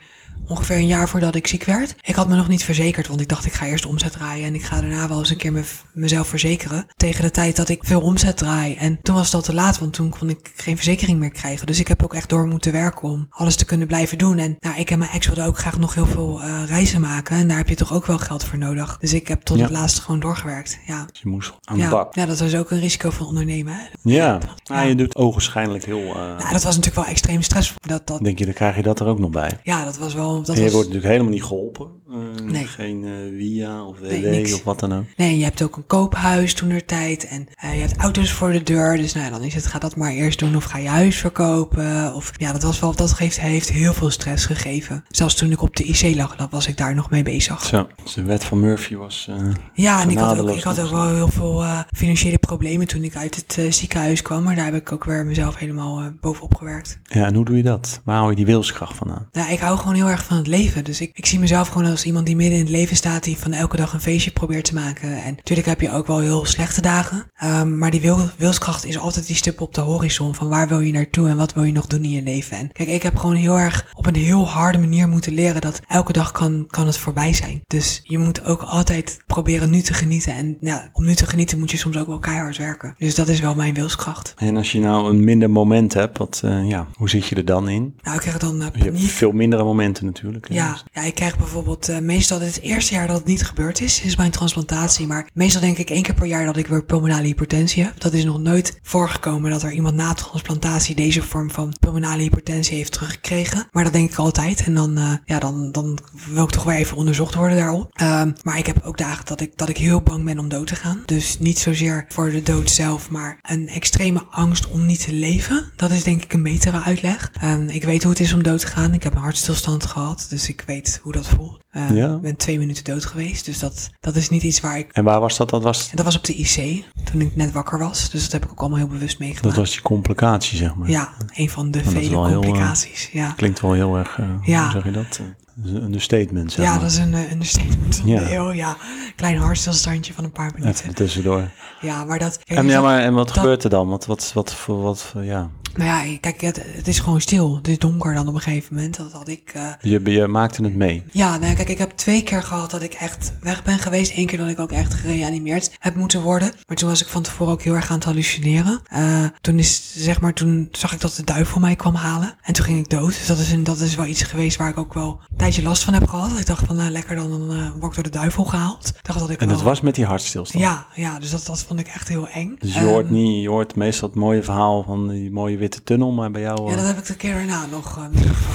Speaker 2: ongeveer een jaar voordat ik ziek werd. Ik had me nog niet verzekerd, want ik dacht ik ga eerst omzet draaien en ik ga daarna wel eens een keer me, mezelf verzekeren. Tegen de tijd dat ik veel omzet draai. En toen was het al te laat, want toen kon ik geen verzekering meer krijgen. Dus ik heb ook echt door moeten werken om alles te kunnen blijven doen. En nou, ik en mijn ex wilden ook graag nog heel veel uh, reizen maken. En daar heb je toch ook wel geld voor nodig. Dus ik heb tot
Speaker 1: Ja.
Speaker 2: het laatste gewoon doorgewerkt. Ja.
Speaker 1: je moest aan de
Speaker 2: Ja.
Speaker 1: bak.
Speaker 2: ja, dat was ook een risico van ondernemen. Hè?
Speaker 1: Ja, ah, je doet ogenschijnlijk heel, uh,
Speaker 2: Nou, dat was natuurlijk wel extreem stressvol. Dat, dat,
Speaker 1: denk je, dan krijg je dat er ook nog bij.
Speaker 2: ja, dat was wel... Dat
Speaker 1: en je
Speaker 2: was,
Speaker 1: wordt natuurlijk helemaal niet geholpen. Uh,
Speaker 2: Nee.
Speaker 1: Geen uh, via of WW
Speaker 2: Nee,
Speaker 1: of wat dan ook.
Speaker 2: Nee, je hebt ook een koophuis toen er tijd en uh, je hebt auto's voor de deur. Dus nou, dan is het, ga dat maar eerst doen of ga je huis verkopen. Of ja, dat was wel, dat geeft, heeft heel veel stress gegeven. Zelfs toen ik op de IC lag, dan was ik daar nog mee bezig.
Speaker 1: Zo, dus de wet van Murphy was...
Speaker 2: Ja, en ik had ook, ik had ook wel heel veel financiële problemen toen ik uit het ziekenhuis kwam. Maar daar heb ik ook weer mezelf helemaal bovenop gewerkt.
Speaker 1: Ja, en hoe doe je dat? Waar hou je die wilskracht vandaan?
Speaker 2: Nou, ik hou gewoon heel erg van het leven. Dus ik, ik zie mezelf gewoon als iemand die midden in het leven staat, die van elke dag een feestje probeert te maken. En natuurlijk heb je ook wel heel slechte dagen. Um, maar die wil, wilskracht is altijd die stip op de horizon van waar wil je naartoe en wat wil je nog doen in je leven. En kijk, ik heb gewoon heel erg op een heel harde manier moeten leren dat elke dag kan, kan het voorbij zijn. Dus je moet ook altijd proberen nu te genieten. En ja, om nu te genieten moet je soms ook wel keihard werken. Dus dat is wel mijn wilskracht.
Speaker 1: En als je nou een minder moment hebt, wat, uh, ja, hoe zit je er dan in?
Speaker 2: Nou, ik krijg dan uh,
Speaker 1: Je hebt veel mindere momenten natuurlijk.
Speaker 2: Ja, ja, ik krijg bijvoorbeeld uh, meestal het eerste jaar dat het niet gebeurd is, is mijn transplantatie. Maar meestal denk ik één keer per jaar dat ik weer pulmonale hypertensie heb. Dat is nog nooit voorgekomen dat er iemand na transplantatie deze vorm van pulmonale hypertensie heeft teruggekregen. Maar dat denk ik altijd. En dan, uh, ja, dan, dan wil ik toch weer even onderzocht worden daarop. Um, maar ik heb ook dagen dat ik, dat ik heel bang ben om dood te gaan. Dus niet zozeer voor de dood zelf, maar een extreme angst om niet te leven. Dat is denk ik een betere uitleg. Um, ik weet hoe het is om dood te gaan. Ik heb een hartstilstand gehad, dus ik weet hoe dat voelt. Uh,
Speaker 1: Ja.
Speaker 2: Ik ben twee minuten dood geweest, dus dat, dat is niet iets waar ik...
Speaker 1: En waar was dat? Dat was,
Speaker 2: En dat was op de IC, toen ik net wakker was. Dus dat heb ik ook allemaal heel bewust
Speaker 1: dat
Speaker 2: meegemaakt.
Speaker 1: was die complicatie, zeg maar.
Speaker 2: Ja, een van de
Speaker 1: dat
Speaker 2: vele
Speaker 1: heel, uh,
Speaker 2: complicaties. ja.
Speaker 1: Klinkt wel heel erg, uh,
Speaker 2: Ja.
Speaker 1: hoe zeg je dat? Dat is een understatement, zeg
Speaker 2: ja, dat is een uh, understatement.
Speaker 1: Ja.
Speaker 2: Ja. Heel, ja, klein hartstilstandje van een paar minuten.
Speaker 1: Even tussendoor.
Speaker 2: Ja, maar dat... kijk,
Speaker 1: En, ja, maar, en wat
Speaker 2: dat-
Speaker 1: gebeurt er dan? Wat, wat, wat, voor wat, voor- ja.
Speaker 2: Nou ja, kijk, het, het is gewoon stil. Het is donker dan op een gegeven moment. Dat had ik... eh,
Speaker 1: Je, je maakte het mee.
Speaker 2: Ja, nou kijk, ik heb twee keer gehad dat ik echt weg ben geweest. Eén keer dat ik ook echt gereanimeerd heb moeten worden. Maar toen was ik van tevoren ook heel erg aan het hallucineren. Eh, toen is, zeg maar, toen zag ik dat de duivel mij kwam halen. En toen ging ik dood. Dus dat is, een, dat is wel iets geweest waar ik ook wel tijdje last van heb gehad. Ik dacht van, nou lekker dan, eh, word ik door de duivel gehaald. Dacht dat ik
Speaker 1: En dat
Speaker 2: wel-
Speaker 1: was met die hartstilstand.
Speaker 2: Ja, ja, dus dat, dat vond ik echt heel eng.
Speaker 1: Dus je
Speaker 2: Ehm,
Speaker 1: hoort niet, je hoort meestal het mooie verhaal van die mooie witte tunnel, maar bij jou...
Speaker 2: Ja,
Speaker 1: eh,
Speaker 2: dat heb ik de keer daarna nog.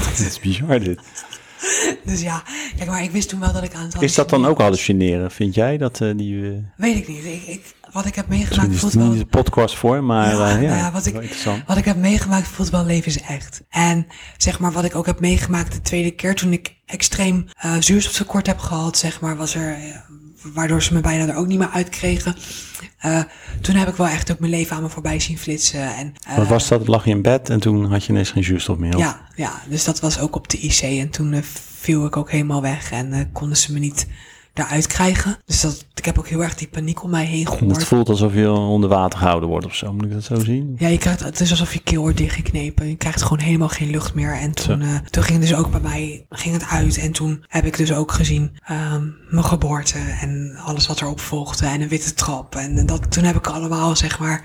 Speaker 1: Het is bizar dit.
Speaker 2: Dus ja, kijk, maar ik wist toen wel dat ik aan het
Speaker 1: Is dat dan ook
Speaker 2: hallucineren?
Speaker 1: Vind jij dat eh, die... eh,
Speaker 2: Weet ik niet. Ik, ik, wat ik heb meegemaakt voelt wel...
Speaker 1: niet de podcast voor, maar
Speaker 2: Ja,
Speaker 1: ja, ja,
Speaker 2: nou ja, wat ik-. Wat ik heb meegemaakt voelt wel levensecht. En zeg maar wat ik ook heb meegemaakt de tweede keer toen ik extreem zuurstoftekort heb gehad, zeg maar, was er, waardoor ze me bijna er ook niet meer uitkregen. Eh toen heb ik wel echt ook mijn leven aan me voorbij zien flitsen. En, eh,
Speaker 1: Wat was dat? Lag je in bed en toen had je ineens geen zuurstof meer? of?
Speaker 2: Ja, ja, dus dat was ook op de IC en toen eh, viel ik ook helemaal weg en konden ze me niet eruit krijgen. Dus dat, ik heb ook heel erg die paniek om mij heen
Speaker 1: En
Speaker 2: gehoord.
Speaker 1: het voelt alsof je onder water gehouden wordt of zo. Moet ik dat zo zien?
Speaker 2: Ja, je krijgt, het is alsof je keel wordt dichtgeknepen. Je krijgt gewoon helemaal geen lucht meer. En toen, eh, toen ging dus ook bij mij ging het uit. En toen heb ik dus ook gezien ehm, mijn geboorte en alles wat erop volgde. En een witte trap. En dat, toen heb ik allemaal, zeg maar,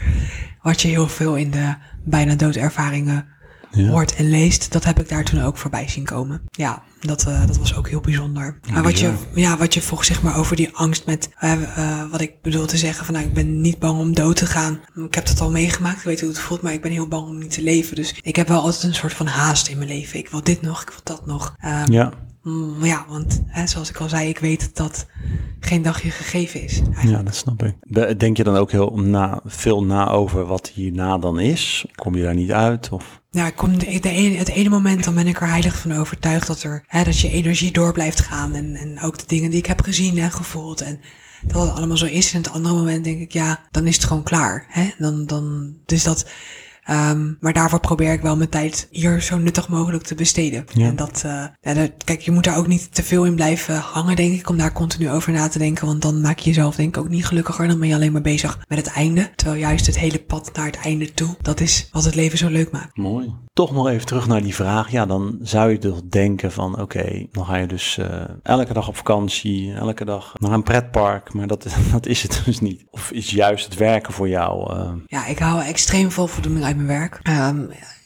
Speaker 2: wat je heel veel in de bijna doodervaringen
Speaker 1: Ja.
Speaker 2: hoort en leest. Dat heb ik daar toen ook voorbij zien komen. Ja, dat, eh, dat was ook heel bijzonder. Maar wat je, ja, wat je vroeg, zeg maar, over die angst met, eh, eh, wat ik bedoel te zeggen, van nou, ik ben niet bang om dood te gaan. Ik heb dat al meegemaakt, ik weet hoe het voelt, maar ik ben heel bang om niet te leven. Dus ik heb wel altijd een soort van haast in mijn leven. Ik wil dit nog, ik wil dat nog. Ehm,
Speaker 1: Ja.
Speaker 2: Mm, ja, want hè, zoals ik al zei, ik weet dat geen dagje gegeven is.
Speaker 1: ja, dat snap ik. Denk je dan ook heel na, veel na over wat hierna dan is? Kom je daar niet uit? Of?
Speaker 2: Ja, ik kom de, de ene, het ene moment dan ben ik er heilig van overtuigd dat, er, hè, dat je energie door blijft gaan. En, en ook de dingen die ik heb gezien en gevoeld. En dat het allemaal zo is. En het andere moment denk ik, ja, dan is het gewoon klaar. Hè? Dan, dan, dus dat, ehm, maar daarvoor probeer ik wel mijn tijd hier zo nuttig mogelijk te besteden.
Speaker 1: Ja.
Speaker 2: En dat, eh, ja, dat, kijk, je moet daar ook niet te veel in blijven hangen, denk ik. Om daar continu over na te denken. Want dan maak je jezelf denk ik ook niet gelukkiger. Dan ben je alleen maar bezig met het einde. Terwijl juist het hele pad naar het einde toe, dat is wat het leven zo leuk maakt.
Speaker 1: Mooi. Toch nog even terug naar die vraag. Ja, dan zou je toch denken van oké, dan ga je dus eh, elke dag op vakantie, elke dag naar een pretpark. Maar dat, dat is het dus niet. Of is juist het werken voor jou? eh,
Speaker 2: Ja, ik hou extreem veel voldoening uit mijn werk. Ehm,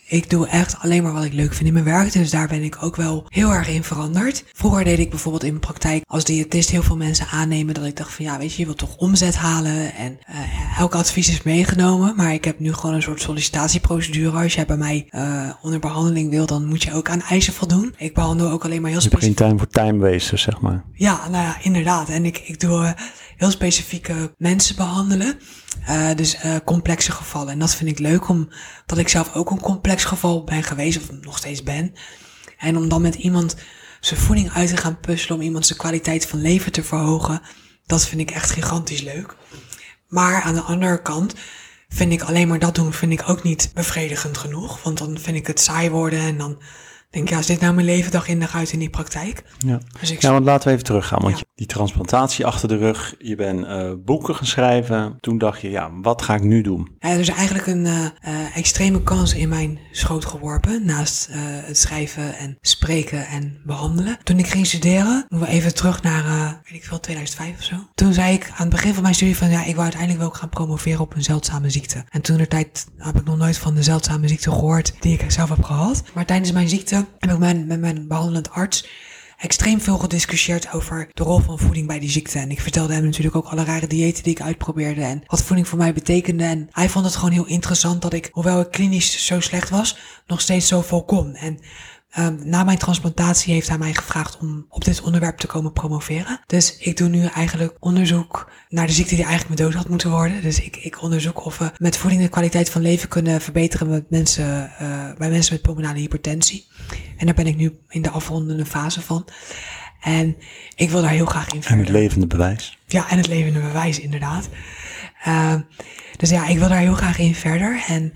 Speaker 2: ik doe echt alleen maar wat ik leuk vind in mijn werk. Dus daar ben ik ook wel heel erg in veranderd. Vroeger deed ik bijvoorbeeld in mijn praktijk als diëtist heel veel mensen aannemen. Dat ik dacht van ja, weet je, je wilt toch omzet halen. En eh, elk advies is meegenomen. Maar ik heb nu gewoon een soort sollicitatieprocedure. Als jij bij mij eh, onder behandeling wil, dan moet je ook aan eisen voldoen. Ik behandel ook alleen maar heel
Speaker 1: je hebt geen
Speaker 2: specifiek.
Speaker 1: time voor time wasters, zeg maar.
Speaker 2: Ja, nou ja, inderdaad. En ik, ik doe eh, heel specifieke mensen behandelen. Eh, dus eh, complexe gevallen. En dat vind ik leuk, omdat ik zelf ook een complex geval ben geweest, of nog steeds ben. En om dan met iemand zijn voeding uit te gaan puzzelen, om iemand zijn kwaliteit van leven te verhogen, dat vind ik echt gigantisch leuk. Maar aan de andere kant vind ik alleen maar dat doen, vind ik ook niet bevredigend genoeg. Want dan vind ik het saai worden en dan denk ja, is dit nou mijn leven dag in dag uit in die praktijk?
Speaker 1: Ja.
Speaker 2: Dus ik
Speaker 1: Ja, want laten we even teruggaan. Want
Speaker 2: Ja.
Speaker 1: die transplantatie achter de rug, je bent eh, boeken gaan schrijven. Toen dacht je, ja, wat ga ik nu doen?
Speaker 2: Ja, er is eigenlijk een eh, eh, extreme kans in mijn schoot geworpen. Naast het schrijven en spreken en behandelen. Toen ik ging studeren, moeten we even terug naar, weet ik veel, 2005 of zo. Toen zei ik aan het begin van mijn studie van, ja, ik wou uiteindelijk wel gaan promoveren op een zeldzame ziekte. En toen de tijd heb ik nog nooit van de zeldzame ziekte gehoord die ik zelf heb gehad. Maar tijdens mijn ziekte heb ik met, mijn behandelend arts extreem veel gediscussieerd over de rol van voeding bij die ziekte. En ik vertelde hem natuurlijk ook alle rare diëten die ik uitprobeerde en wat voeding voor mij betekende. En hij vond het gewoon heel interessant dat ik, hoewel ik klinisch zo slecht was, nog steeds zo vol kon. En ehm, na mijn transplantatie heeft hij mij gevraagd om op dit onderwerp te komen promoveren. Dus ik doe nu eigenlijk onderzoek naar de ziekte die eigenlijk mijn dood had moeten worden. Dus ik, ik onderzoek of we met voeding de kwaliteit van leven kunnen verbeteren met mensen, eh, bij mensen met pulmonale hypertensie. En daar ben ik nu in de afrondende fase van. En ik wil daar heel graag in
Speaker 1: En
Speaker 2: verder.
Speaker 1: het levende bewijs.
Speaker 2: Ja, en het levende bewijs, inderdaad. Ehm, dus ja, ik wil daar heel graag in verder. En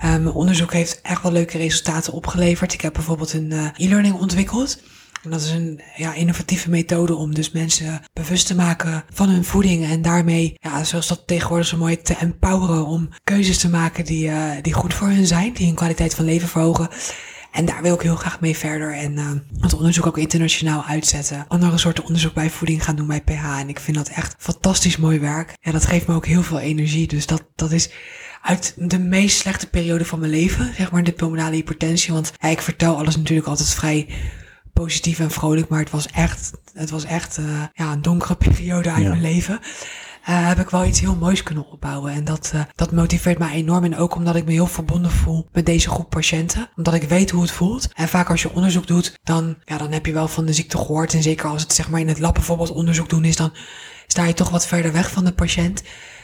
Speaker 2: mijn onderzoek heeft echt wel leuke resultaten opgeleverd. Ik heb bijvoorbeeld een eh, e-learning ontwikkeld. En dat is een ja, innovatieve methode om dus mensen bewust te maken van hun voeding. En daarmee, ja, zoals dat tegenwoordig zo mooi, te empoweren om keuzes te maken die, uh, die goed voor hun zijn. Die hun kwaliteit van leven verhogen. En daar wil ik heel graag mee verder. En uh, het onderzoek ook internationaal uitzetten. Andere soorten onderzoek bij voeding gaan doen bij PH. En ik vind dat echt fantastisch mooi werk. Ja, dat geeft me ook heel veel energie. Dus dat, dat is uit de meest slechte periode van mijn leven, zeg maar, de pulmonale hypertensie. Want ja, ik vertel alles natuurlijk altijd vrij positief en vrolijk, maar het was echt, het was echt uh, ja, een donkere periode uit ja. mijn leven. Uh, heb ik wel iets heel moois kunnen opbouwen. En dat, uh, dat motiveert mij enorm. En ook omdat ik me heel verbonden voel met deze groep patiënten. Omdat ik weet hoe het voelt. En vaak als je onderzoek doet, dan, ja, dan heb je wel van de ziekte gehoord. En zeker als het zeg maar in het lab bijvoorbeeld onderzoek doen is, dan sta je toch wat verder weg van de patiënt.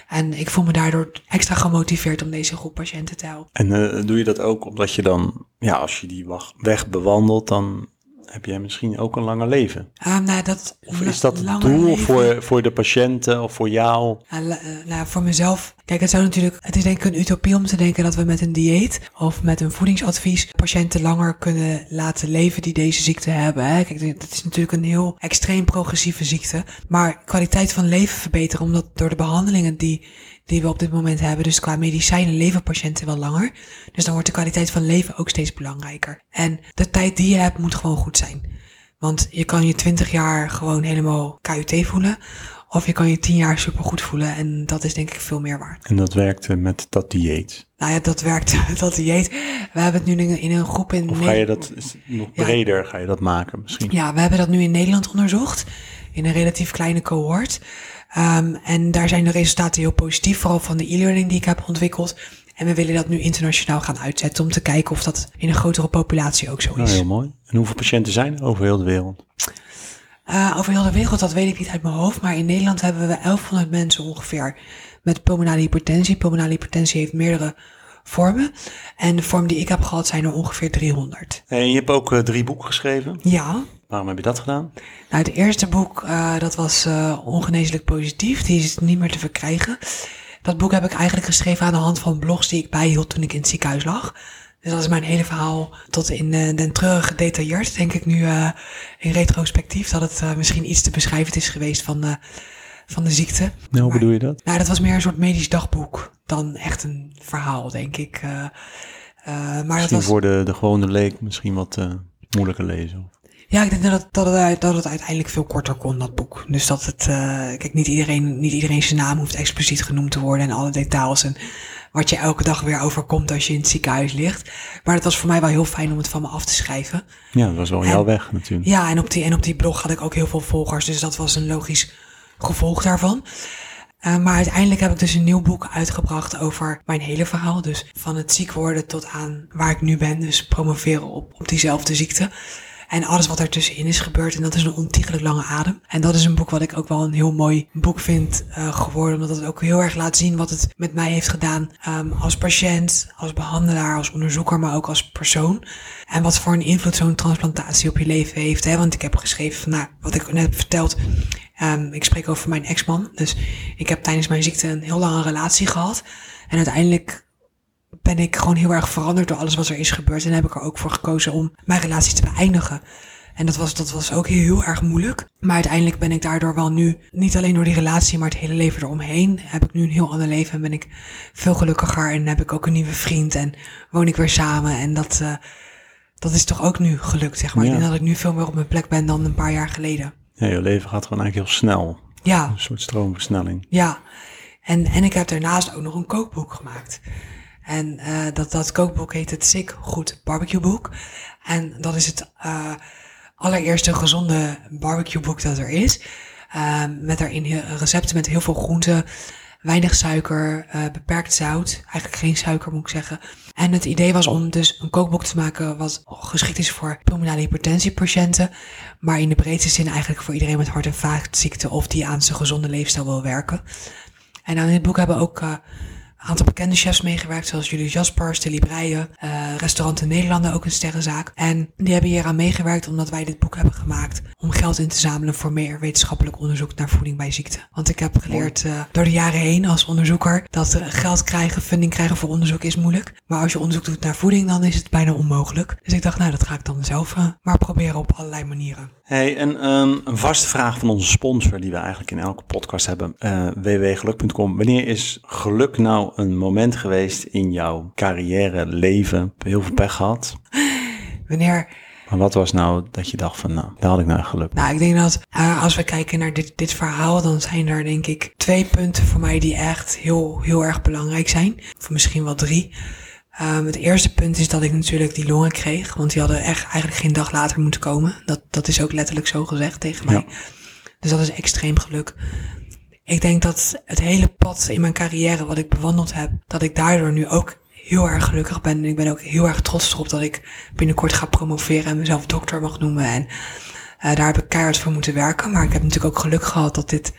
Speaker 2: En ik voel me daardoor extra gemotiveerd om deze groep patiënten te helpen.
Speaker 1: En uh, doe je dat ook omdat je dan, ja, als je die weg bewandelt, dan heb jij misschien ook een langer leven.
Speaker 2: Um, nou, dat
Speaker 1: of is dat het doel leven, voor, voor de patiënten of voor jou?
Speaker 2: Uh, nou, voor mezelf. Kijk, het zou natuurlijk. Het is denk ik een utopie om te denken dat we met een dieet of met een voedingsadvies patiënten langer kunnen laten leven die deze ziekte hebben. Hè. Kijk, dat is natuurlijk een heel extreem progressieve ziekte. Maar kwaliteit van leven verbeteren, omdat door de behandelingen die die we op dit moment hebben. Dus qua medicijnen leven patiënten wel langer. Dus dan wordt de kwaliteit van leven ook steeds belangrijker. En de tijd die je hebt moet gewoon goed zijn. Want je kan je 20 jaar gewoon helemaal KUT voelen. Of je kan je 10 jaar supergoed voelen. En dat is denk ik veel meer waard.
Speaker 1: En dat werkte met dat dieet?
Speaker 2: Nou ja, dat werkt met dat dieet. We hebben het nu in een groep in...
Speaker 1: Of ga je dat nog breder, ja. ga je dat maken misschien?
Speaker 2: Ja, we hebben dat nu in Nederland onderzocht. In een relatief kleine cohort. Um, en daar zijn de resultaten heel positief, vooral van de e-learning die ik heb ontwikkeld. En we willen dat nu internationaal gaan uitzetten om te kijken of dat in een grotere populatie ook zo is.
Speaker 1: Nou, heel mooi. En hoeveel patiënten zijn er over heel de wereld?
Speaker 2: Uh, over heel de wereld, dat weet ik niet uit mijn hoofd. Maar in Nederland hebben we 1100 mensen ongeveer met pulmonale hypertensie. Pulmonale hypertensie heeft meerdere vormen. En de vorm die ik heb gehad zijn er ongeveer 300.
Speaker 1: En je hebt ook uh, drie boeken geschreven?
Speaker 2: Ja.
Speaker 1: Waarom heb je dat gedaan?
Speaker 2: Nou, het eerste boek, uh, dat was uh, Ongeneeslijk Positief. Die is niet meer te verkrijgen. Dat boek heb ik eigenlijk geschreven aan de hand van blogs die ik bijhield toen ik in het ziekenhuis lag. Dus dat is mijn hele verhaal tot in den treurig gedetailleerd. Denk ik nu in retrospectief dat het misschien iets te beschrijvend is geweest van, van de ziekte.
Speaker 1: Nou, hoe maar, bedoel je dat?
Speaker 2: Nou, dat was meer een soort medisch dagboek dan echt een verhaal, denk ik. Uh, maar
Speaker 1: misschien
Speaker 2: dat was...
Speaker 1: voor de, de gewone leek misschien wat uh, moeilijker lezen.
Speaker 2: Ja, ik denk dat het, dat, het, dat het uiteindelijk veel korter kon, dat boek. Dus dat het, uh, kijk, niet iedereen, niet iedereen zijn naam hoeft expliciet genoemd te worden en alle details en wat je elke dag weer overkomt als je in het ziekenhuis ligt. Maar het was voor mij wel heel fijn om het van me af te schrijven.
Speaker 1: Ja, dat was wel en, jouw weg natuurlijk.
Speaker 2: Ja, en op, die, en op die blog had ik ook heel veel volgers, dus dat was een logisch gevolg daarvan. Uh, maar uiteindelijk heb ik dus een nieuw boek uitgebracht over mijn hele verhaal. Dus van het ziek worden tot aan waar ik nu ben. Dus promoveren op, op diezelfde ziekte. En alles wat ertussenin is gebeurd. En dat is een ontiegelijk lange adem. En dat is een boek wat ik ook wel een heel mooi boek vind uh, geworden. Omdat het ook heel erg laat zien wat het met mij heeft gedaan. Um, als patiënt, als behandelaar, als onderzoeker, maar ook als persoon. En wat voor een invloed zo'n transplantatie op je leven heeft. Hè? Want ik heb geschreven van, nou, wat ik net heb verteld. Um, ik spreek over mijn ex-man. Dus ik heb tijdens mijn ziekte een heel lange relatie gehad. En uiteindelijk ben ik gewoon heel erg veranderd door alles wat er is gebeurd. En heb ik er ook voor gekozen om mijn relatie te beëindigen. En dat was, dat was ook heel, erg moeilijk. Maar uiteindelijk ben ik daardoor wel nu, niet alleen door die relatie, maar het hele leven eromheen, heb ik nu een heel ander leven en ben ik veel gelukkiger. En heb ik ook een nieuwe vriend en woon ik weer samen. En dat, uh, dat is toch ook nu gelukt, zeg maar. Ja. Ik denk dat ik nu veel meer op mijn plek ben dan een paar jaar geleden.
Speaker 1: Ja, je leven gaat gewoon eigenlijk heel snel.
Speaker 2: Ja.
Speaker 1: Een soort stroomversnelling.
Speaker 2: Ja. En, en ik heb daarnaast ook nog een kookboek gemaakt. En uh, dat, dat kookboek heet het Sick Goed Barbecue Boek. En dat is het uh, allereerste gezonde barbecue boek dat er is. Uh, met daarin recepten met heel veel groenten, weinig suiker, uh, beperkt zout. Eigenlijk geen suiker moet ik zeggen. En het idee was om dus een kookboek te maken wat geschikt is voor pulmonale hypertensiepatiënten. Maar in de breedste zin eigenlijk voor iedereen met hart- en vaatziekten of die aan zijn gezonde leefstijl wil werken. En aan dit boek hebben ook aantal bekende chefs meegewerkt, zoals Julius Jaspers, Tilly Breyen, uh, Restaurant in Nederlanden, ook een sterrenzaak. En die hebben hier aan meegewerkt omdat wij dit boek hebben gemaakt om geld in te zamelen voor meer wetenschappelijk onderzoek naar voeding bij ziekte. Want ik heb geleerd uh, door de jaren heen als onderzoeker dat geld krijgen, funding krijgen voor onderzoek is moeilijk. Maar als je onderzoek doet naar voeding, dan is het bijna onmogelijk. Dus ik dacht, nou, dat ga ik dan zelf maar proberen op allerlei manieren.
Speaker 1: Hey, en um, een vaste vraag van onze sponsor, die we eigenlijk in elke podcast hebben, www.geluk.com. Wanneer is geluk nou een moment geweest in jouw carrière, leven? Heel veel pech gehad?
Speaker 2: Wanneer
Speaker 1: maar wat was nou dat je dacht van, nou, daar had ik nou geluk.
Speaker 2: Nou, ik denk dat uh, als we kijken naar dit, dit verhaal, dan zijn er denk ik twee punten voor mij die echt heel, heel erg belangrijk zijn. Of misschien wel drie. Um, het eerste punt is dat ik natuurlijk die longen kreeg, want die hadden echt eigenlijk geen dag later moeten komen. Dat, dat is ook letterlijk zo gezegd tegen mij. Ja. Dus dat is extreem geluk. Ik denk dat het hele pad in mijn carrière wat ik bewandeld heb, dat ik daardoor nu ook heel erg gelukkig ben. En ik ben ook heel erg trots erop dat ik binnenkort ga promoveren en mezelf dokter mag noemen. En uh, daar heb ik keihard voor moeten werken. Maar ik heb natuurlijk ook geluk gehad dat dit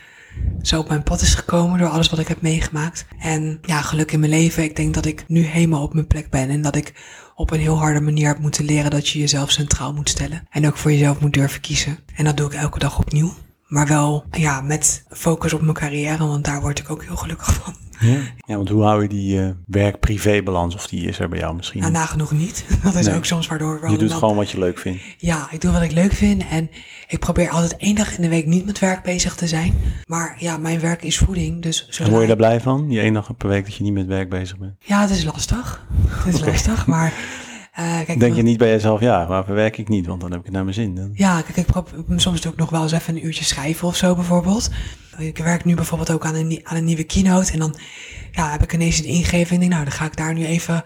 Speaker 2: zo op mijn pad is gekomen door alles wat ik heb meegemaakt. En ja, geluk in mijn leven. Ik denk dat ik nu helemaal op mijn plek ben en dat ik op een heel harde manier heb moeten leren dat je jezelf centraal moet stellen. En ook voor jezelf moet durven kiezen. En dat doe ik elke dag opnieuw. Maar wel, ja, met focus op mijn carrière, want daar word ik ook heel gelukkig van.
Speaker 1: Ja, ja want hoe hou je die uh, werk-privé-balans? Of die is er bij jou misschien?
Speaker 2: Nou, nagenoeg niet. Dat is nee. ook soms waardoor...
Speaker 1: Je doet dan, gewoon wat je leuk vindt.
Speaker 2: Ja, ik doe wat ik leuk vind. En ik probeer altijd één dag in de week niet met werk bezig te zijn. Maar ja, mijn werk is voeding, dus...
Speaker 1: En word je daar blij van? Die één dag per week dat je niet met werk bezig bent?
Speaker 2: Ja, het is lastig. Het is okay. lastig, maar...
Speaker 1: Uh, kijk, Denk je niet bij jezelf, ja, waarvoor werk ik niet? Want dan heb ik het naar mijn zin. Dan...
Speaker 2: Ja, kijk, ik probeer, soms doe ik nog wel eens even een uurtje schrijven of zo bijvoorbeeld. Ik werk nu bijvoorbeeld ook aan een, aan een nieuwe keynote. En dan ja, heb ik ineens een ingeving. Denk, nou, dan ga ik daar nu even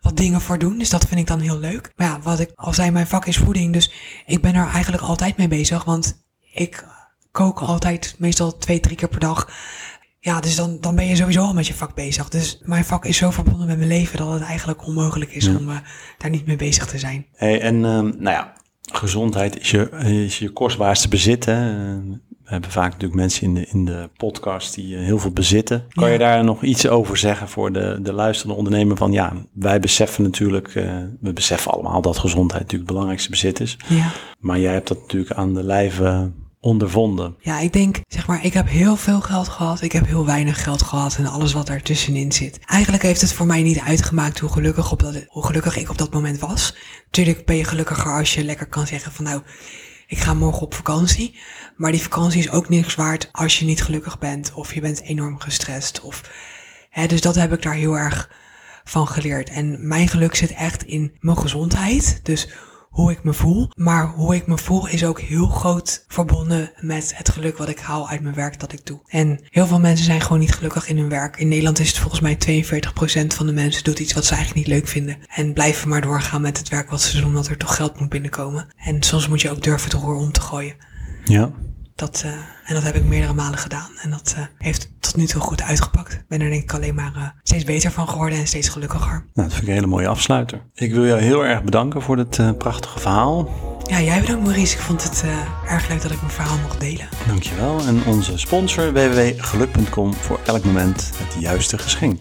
Speaker 2: wat dingen voor doen. Dus dat vind ik dan heel leuk. Maar ja, wat ik al zei, mijn vak is voeding. Dus ik ben er eigenlijk altijd mee bezig. Want ik kook altijd meestal twee, drie keer per dag. Ja, dus dan, dan ben je sowieso al met je vak bezig. Dus mijn vak is zo verbonden met mijn leven dat het eigenlijk onmogelijk is om uh, daar niet mee bezig te zijn.
Speaker 1: Hey, en uh, nou ja, gezondheid is je, is je kostbaarste bezit. Hè? We hebben vaak natuurlijk mensen in de, in de podcast die heel veel bezitten. Kan ja. je daar nog iets over zeggen voor de, de luisterende ondernemer? Van ja, wij beseffen natuurlijk, uh, we beseffen allemaal dat gezondheid natuurlijk het belangrijkste bezit is.
Speaker 2: Ja.
Speaker 1: Maar jij hebt dat natuurlijk aan de lijve ondervonden.
Speaker 2: Ja, ik denk, zeg maar, ik heb heel veel geld gehad. Ik heb heel weinig geld gehad en alles wat ertussenin zit. Eigenlijk heeft het voor mij niet uitgemaakt hoe gelukkig, op dat, hoe gelukkig ik op dat moment was. Tuurlijk ben je gelukkiger als je lekker kan zeggen van nou, ik ga morgen op vakantie. Maar die vakantie is ook niks waard als je niet gelukkig bent of je bent enorm gestrest. Of, hè, dus dat heb ik daar heel erg van geleerd. En mijn geluk zit echt in mijn gezondheid. Dus hoe ik me voel. Maar hoe ik me voel is ook heel groot verbonden met het geluk wat ik haal uit mijn werk dat ik doe. En heel veel mensen zijn gewoon niet gelukkig in hun werk. In Nederland is het volgens mij 42% van de mensen doet iets wat ze eigenlijk niet leuk vinden. En blijven maar doorgaan met het werk wat ze doen, omdat er toch geld moet binnenkomen. En soms moet je ook durven het roer om te gooien.
Speaker 1: Ja.
Speaker 2: Dat, uh, en dat heb ik meerdere malen gedaan. En dat uh, heeft tot nu toe goed uitgepakt. Ik ben er denk ik alleen maar uh, steeds beter van geworden en steeds gelukkiger. Nou,
Speaker 1: dat vind ik een hele mooie afsluiter. Ik wil jou heel erg bedanken voor dit prachtige verhaal.
Speaker 2: Ja, jij bedankt Maurice. Ik vond het erg leuk dat ik mijn verhaal mocht delen.
Speaker 1: Dankjewel. En onze sponsor www.geluk.com voor elk moment het juiste geschenk.